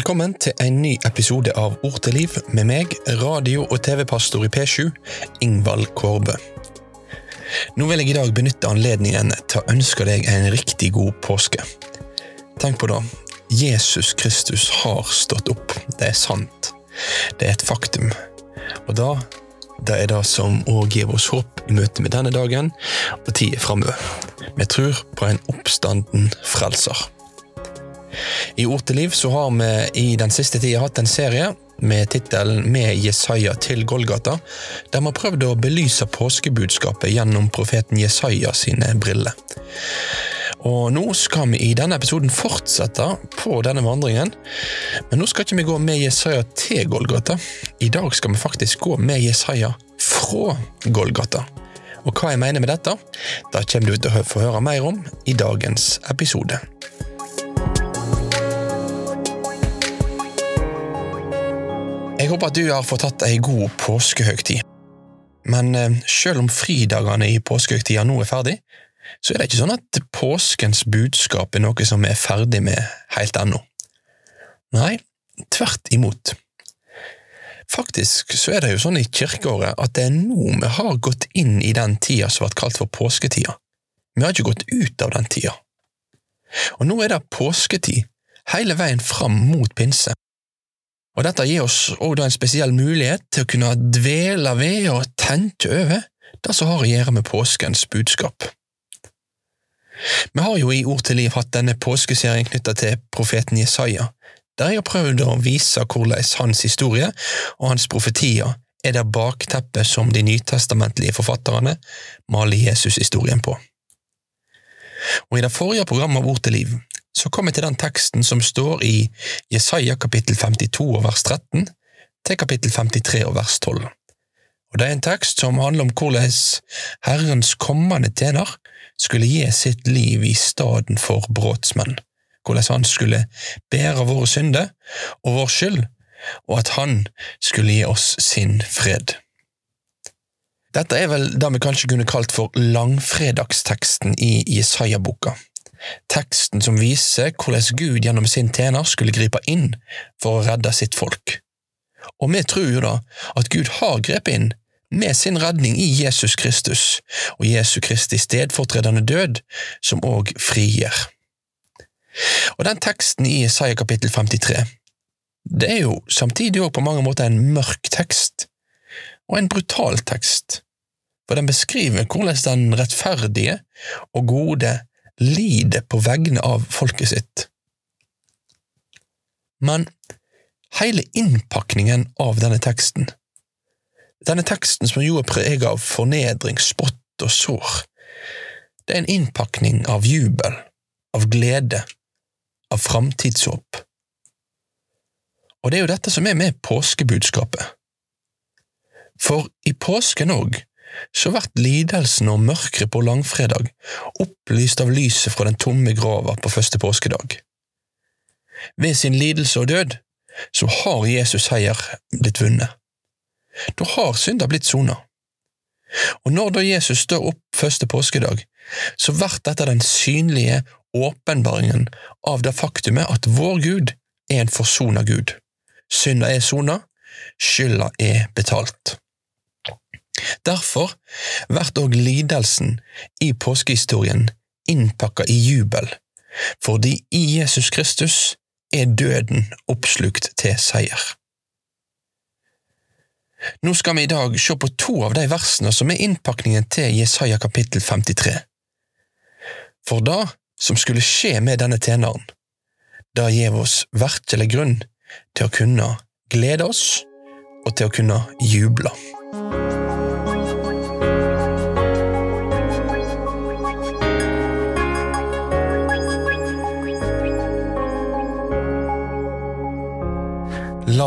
Velkommen til en ny episode av Ord til liv med meg, radio- og TV-pastor i P7, Ingvald Kårbø. Nå vil jeg i dag benytte anledningen til å ønske deg en riktig god påske. Tenk på det. Jesus Kristus har stått opp. Det er sant. Det er et faktum. Og da det er det som òg gir oss håp i møte med denne dagen og tida framover. Vi tror på en oppstanden frelser. I Ord til liv så har vi i den siste tida hatt en serie med tittelen Med Jesaja til Golgata, der vi har prøvd å belyse påskebudskapet gjennom profeten Jesaja sine briller. Og nå skal vi i denne episoden fortsette på denne vandringen, men nå skal ikke vi gå med Jesaja til Golgata. I dag skal vi faktisk gå med Jesaja fra Golgata. Og hva jeg mener med dette, da kommer du til å få høre mer om i dagens episode. Jeg håper at du har fått tatt ei god påskehøgtid. Men eh, selv om fridagene i påskehøgtida nå er ferdig, så er det ikke sånn at påskens budskap er noe som vi er ferdig med helt ennå. Nei, tvert imot. Faktisk så er det jo sånn i kirkeåret at det er nå vi har gått inn i den tida som ble kalt for påsketida. Vi har ikke gått ut av den tida. Og nå er det påsketid, hele veien fram mot pinse. Og dette gir oss også en spesiell mulighet til å kunne dvele ved og tenke over det som har å gjøre med påskens budskap. Vi har jo i Ord til liv hatt denne påskeserien knytta til profeten Jesaja, der jeg har prøvd å vise hvordan hans historie og hans profetier er det bakteppet som de nytestamentlige forfatterne maler Jesus-historien på. Og I det forrige programmet av Ord til liv så kom jeg til den teksten som står i Jesaja kapittel 52 og vers 13 til kapittel 53 og vers 12. Og Det er en tekst som handler om hvordan Herrens kommende tjener skulle gi sitt liv i staden for brotsmenn, hvordan han skulle bære våre synder og vår skyld, og at han skulle gi oss sin fred. Dette er vel det vi kanskje kunne kalt for langfredagsteksten i Jesaja-boka teksten som viser hvordan Gud gjennom sin tjener skulle gripe inn for å redde sitt folk. Og vi tror jo da at Gud har grepet inn med sin redning i Jesus Kristus og Jesu Kristi stedfortredende død, som òg frigjør. Og den teksten i Isaiah kapittel 53, det er jo samtidig òg på mange måter en mørk tekst, og en brutal tekst, for den beskriver hvordan den rettferdige og gode lider på vegne av folket sitt. Men hele innpakningen av denne teksten, denne teksten som jo er preget av fornedring, spott og sår, det er en innpakning av jubel, av glede, av framtidshåp. Og det er jo dette som er med påskebudskapet. For i påsken òg så vert lidelsen og mørket på langfredag opplyst av lyset fra den tomme grava på første påskedag. Ved sin lidelse og død så har Jesus seier blitt vunnet. Da har synder blitt sona. Og når da Jesus står opp første påskedag, så vert dette den synlige åpenbaringen av det faktumet at vår Gud er en forsona Gud. Synda er sona, skylda er betalt. Derfor blir òg lidelsen i påskehistorien innpakka i jubel, fordi i Jesus Kristus er døden oppslukt til seier. Nå skal vi i dag se på to av de versene som er innpakningen til Jesaja kapittel 53. For det som skulle skje med denne tjeneren, det gir oss virkelig grunn til å kunne glede oss og til å kunne juble.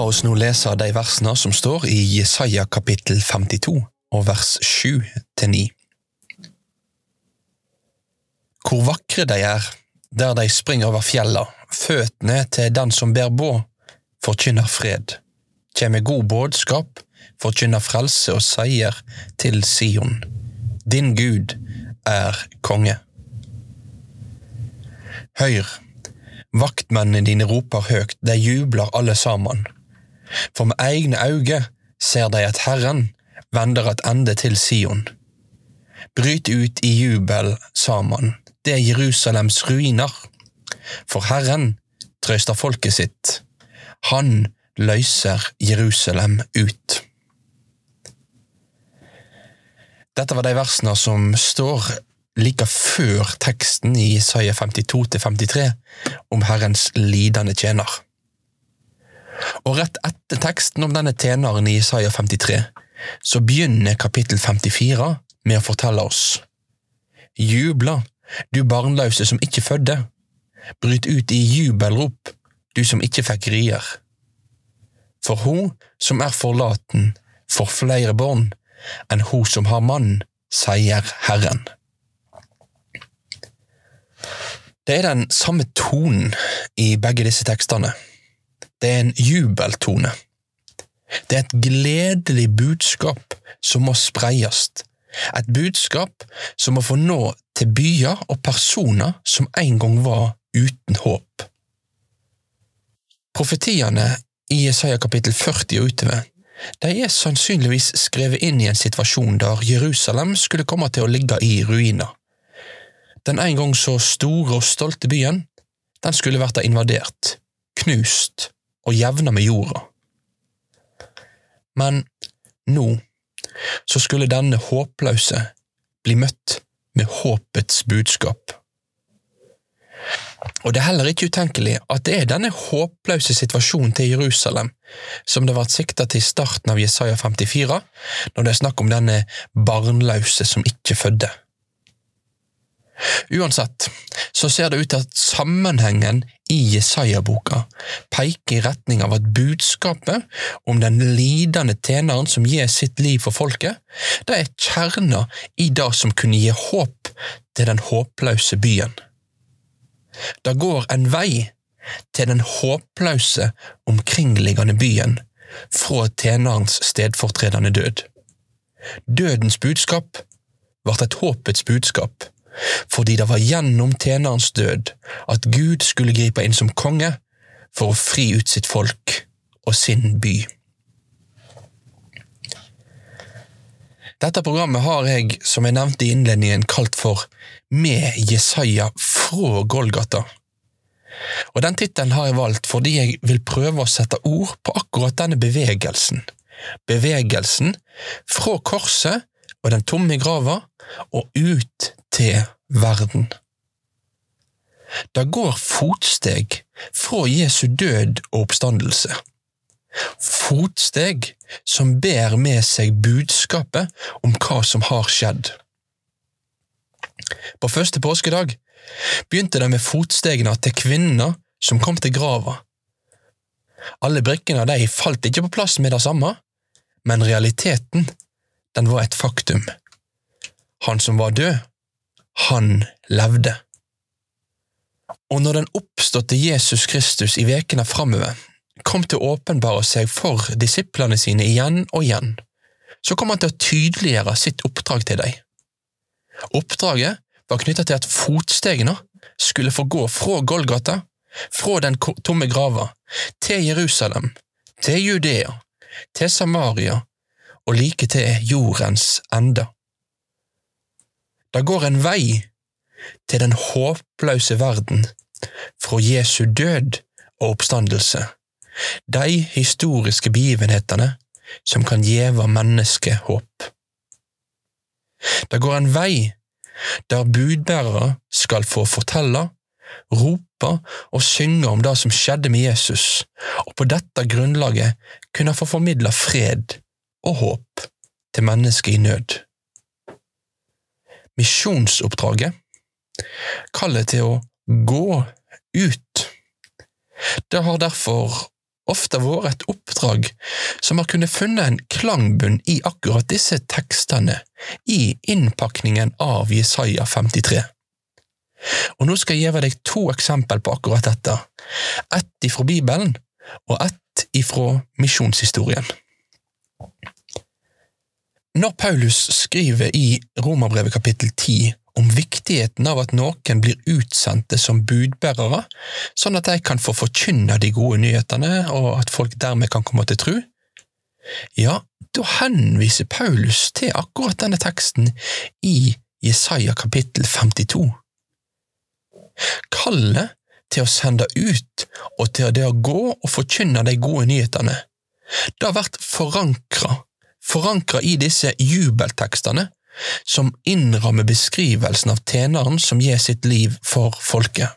Oss nå lese de versene som står i Jesaja kapittel 52 og vers 7 til 9. Hvor vakre de er, der de springer over fjella, føttene til den som ber båd, forkynner fred, kjem med god budskap, forkynner frelse og seier til Sion. Din Gud er konge. Høyr, vaktmennene dine roper høgt, de jubler alle sammen. For med egne øyne ser de at Herren vender et ende til Sion. Bryt ut i jubel sammen, det er Jerusalems ruiner. For Herren trøster folket sitt. Han løser Jerusalem ut. Dette var de versene som står like før teksten i Isaiah 52-53 om Herrens lidende tjener. Og rett etter teksten om denne tjeneren i Isaiah 53, så begynner kapittel 54 med å fortelle oss Jubla, du barnløse som ikke fødde. Bryt ut i jubelrop, du som ikke fikk rier. For hun som er forlaten, får flere barn enn hun som har mann, sier Herren. Det er den samme tonen i begge disse tekstene. Det er en jubeltone. Det er et gledelig budskap som må spreies. Et budskap som må få nå til byer og personer som en gang var uten håp. Profetiene i Jesaja kapittel 40 og utover de er sannsynligvis skrevet inn i en situasjon der Jerusalem skulle komme til å ligge i ruiner. Den en gang så store og stolte byen, den skulle vært invadert, knust og jevna med jorda. Men nå så skulle denne håpløse bli møtt med håpets budskap. Og det er heller ikke utenkelig at det er denne håpløse situasjonen til Jerusalem som det ble sikta til i starten av Jesaja 54, når det er snakk om denne barnløse som ikke fødde. Uansett så ser det ut til at sammenhengen i Jesaja-boka peker i retning av at budskapet om den lidende tjeneren som gir sitt liv for folket, det er kjerna i det som kunne gi håp til den håpløse byen. Det går en vei til den håpløse omkringliggende byen fra tjenerens stedfortredende død. Dødens budskap ble et håpets budskap fordi det var gjennom tjenerens død at Gud skulle gripe inn som konge for å fri ut sitt folk og sin by. Dette programmet har jeg, som jeg nevnte i innledningen, kalt for Med Jesaja fra Golgata. Og Den tittelen har jeg valgt fordi jeg vil prøve å sette ord på akkurat denne bevegelsen. Bevegelsen fra korset og den tomme grava og ut til verden. Det går fotsteg fra Jesu død og oppstandelse. Fotsteg som ber med seg budskapet om hva som har skjedd. På første påskedag begynte det med fotstegene til kvinner som kom til grava. Alle brikkene de falt ikke på plass med det samme, men realiteten, den var et faktum. Han som var død, han levde. Og når den oppståtte Jesus Kristus i vekene framover kom til å åpenbare seg for disiplene sine igjen og igjen, så kom han til å tydeliggjøre sitt oppdrag til dem. Oppdraget var knyttet til at fotstegene skulle få gå fra Golgata, fra den tomme grava, til Jerusalem, til Judea, til Samaria og like til jordens ende. Det går en vei til den håpløse verden, fra Jesu død og oppstandelse, de historiske begivenhetene som kan gjeve mennesket håp. Det går en vei der budbærere skal få fortelle, rope og synge om det som skjedde med Jesus, og på dette grunnlaget kunne få formidle fred og håp til mennesker i nød. Misjonsoppdraget, kallet til å gå ut, det har derfor ofte vært et oppdrag som har kunnet funnet en klangbunn i akkurat disse tekstene i innpakningen av Jesaja 53. Og nå skal jeg gi deg to eksempel på akkurat dette, ett ifra Bibelen og ett ifra misjonshistorien. Når Paulus skriver i Romerbrevet kapittel 10 om viktigheten av at noen blir utsendte som budbærere, sånn at de kan få forkynne de gode nyhetene, og at folk dermed kan komme til tru, ja, da henviser Paulus til akkurat denne teksten i Jesaja kapittel 52. Kallet til å sende ut og til det å gå og forkynne de gode nyhetene, det har vært forankra, forankra i disse jubeltekstene som innrammer beskrivelsen av tjeneren som gir sitt liv for folket.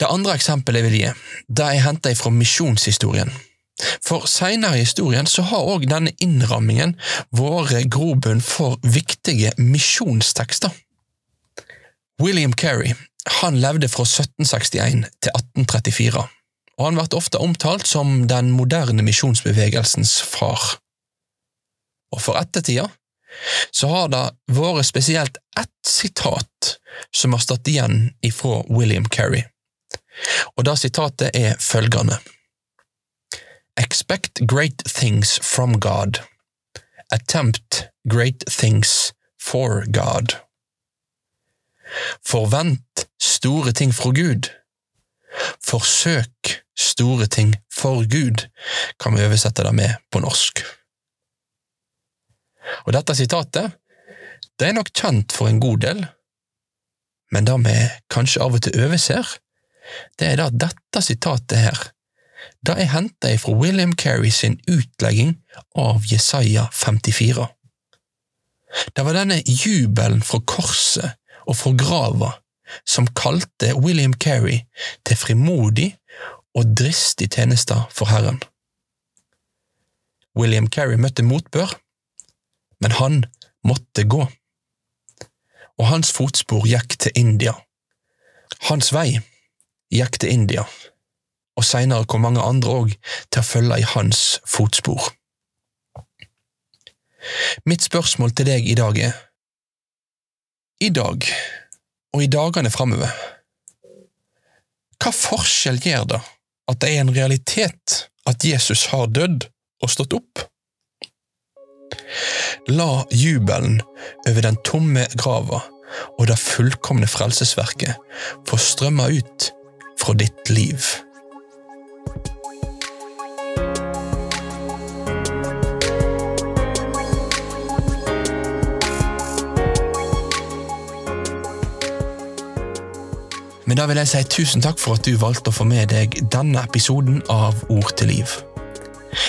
Det andre eksempelet jeg vil gi, det er henta fra misjonshistorien. For seinere i historien så har òg denne innrammingen vært grobunn for viktige misjonstekster. William Kerry han levde fra 1761 til 1834, og han blir ofte omtalt som den moderne misjonsbevegelsens far. Og for ettertida så har det vært spesielt ett sitat som har stått igjen ifra William Kerry, og det sitatet er følgende. Expect great things from God. Attempt great things for God. Forvent store ting fra Gud. Forsøk store ting for Gud, kan vi oversette det med på norsk. Og dette sitatet det er nok kjent for en god del, men det vi kanskje av og til overser, det er da dette sitatet her, det er henta fra William Carey sin utlegging av Jesaja 54. Det var denne jubelen fra korset og fra grava som kalte William Carey til frimodig og dristig tjeneste for Herren. William Carey møtte motbør, men han måtte gå, og hans fotspor gikk til India. Hans vei gikk til India, og seinere kom mange andre òg til å følge i hans fotspor. Mitt spørsmål til deg i dag er I dag, og i dagene framover, hva forskjell gjør det at det er en realitet at Jesus har dødd og stått opp? La jubelen over den tomme grava og det fullkomne frelsesverket få strømme ut fra ditt liv. Men da vil jeg si tusen takk for at du valgte å få med deg denne episoden av Ord til liv.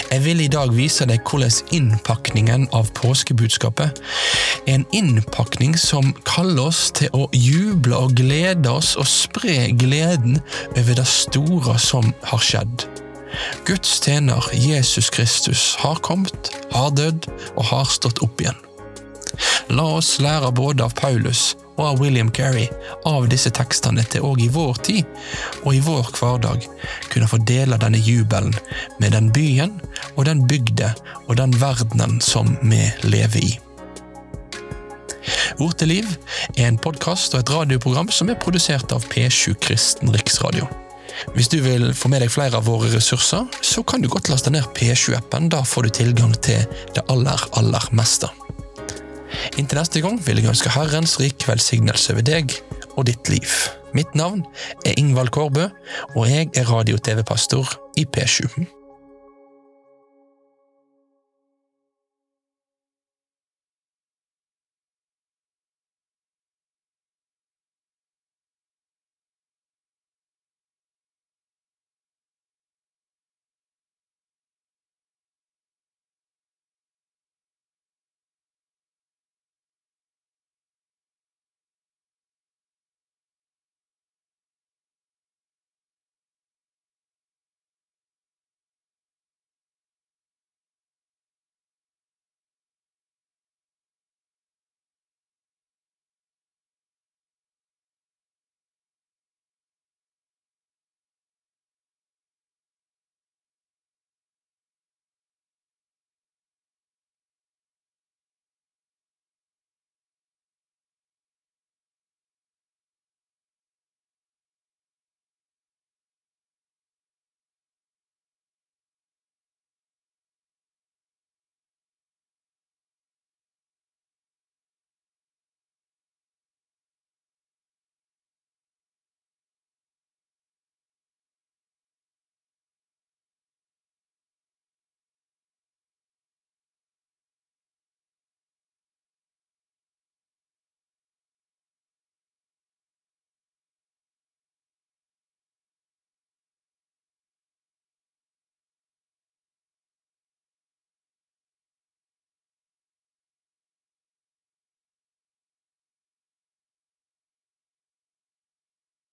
Jeg vil i dag vise deg hvordan innpakningen av påskebudskapet er en innpakning som kaller oss til å juble og glede oss og spre gleden over det store som har skjedd. Guds tjener Jesus Kristus har kommet, har dødd og har stått opp igjen. La oss lære både av Paulus og av William Carey av disse tekstene til òg i vår tid og i vår hverdag kunne få dele denne jubelen med den byen og den bygda og den verdenen som vi lever i. Ord til liv er en podkast og et radioprogram som er produsert av P7 Kristen Riksradio. Hvis du vil få med deg flere av våre ressurser, så kan du godt laste ned P7-appen. Da får du tilgang til det aller, aller meste. Inntil neste gang vil jeg ønske Herrens rik velsignelse ved deg og ditt liv. Mitt navn er Ingvald Kårbø, og jeg er radio-TV-pastor i P7.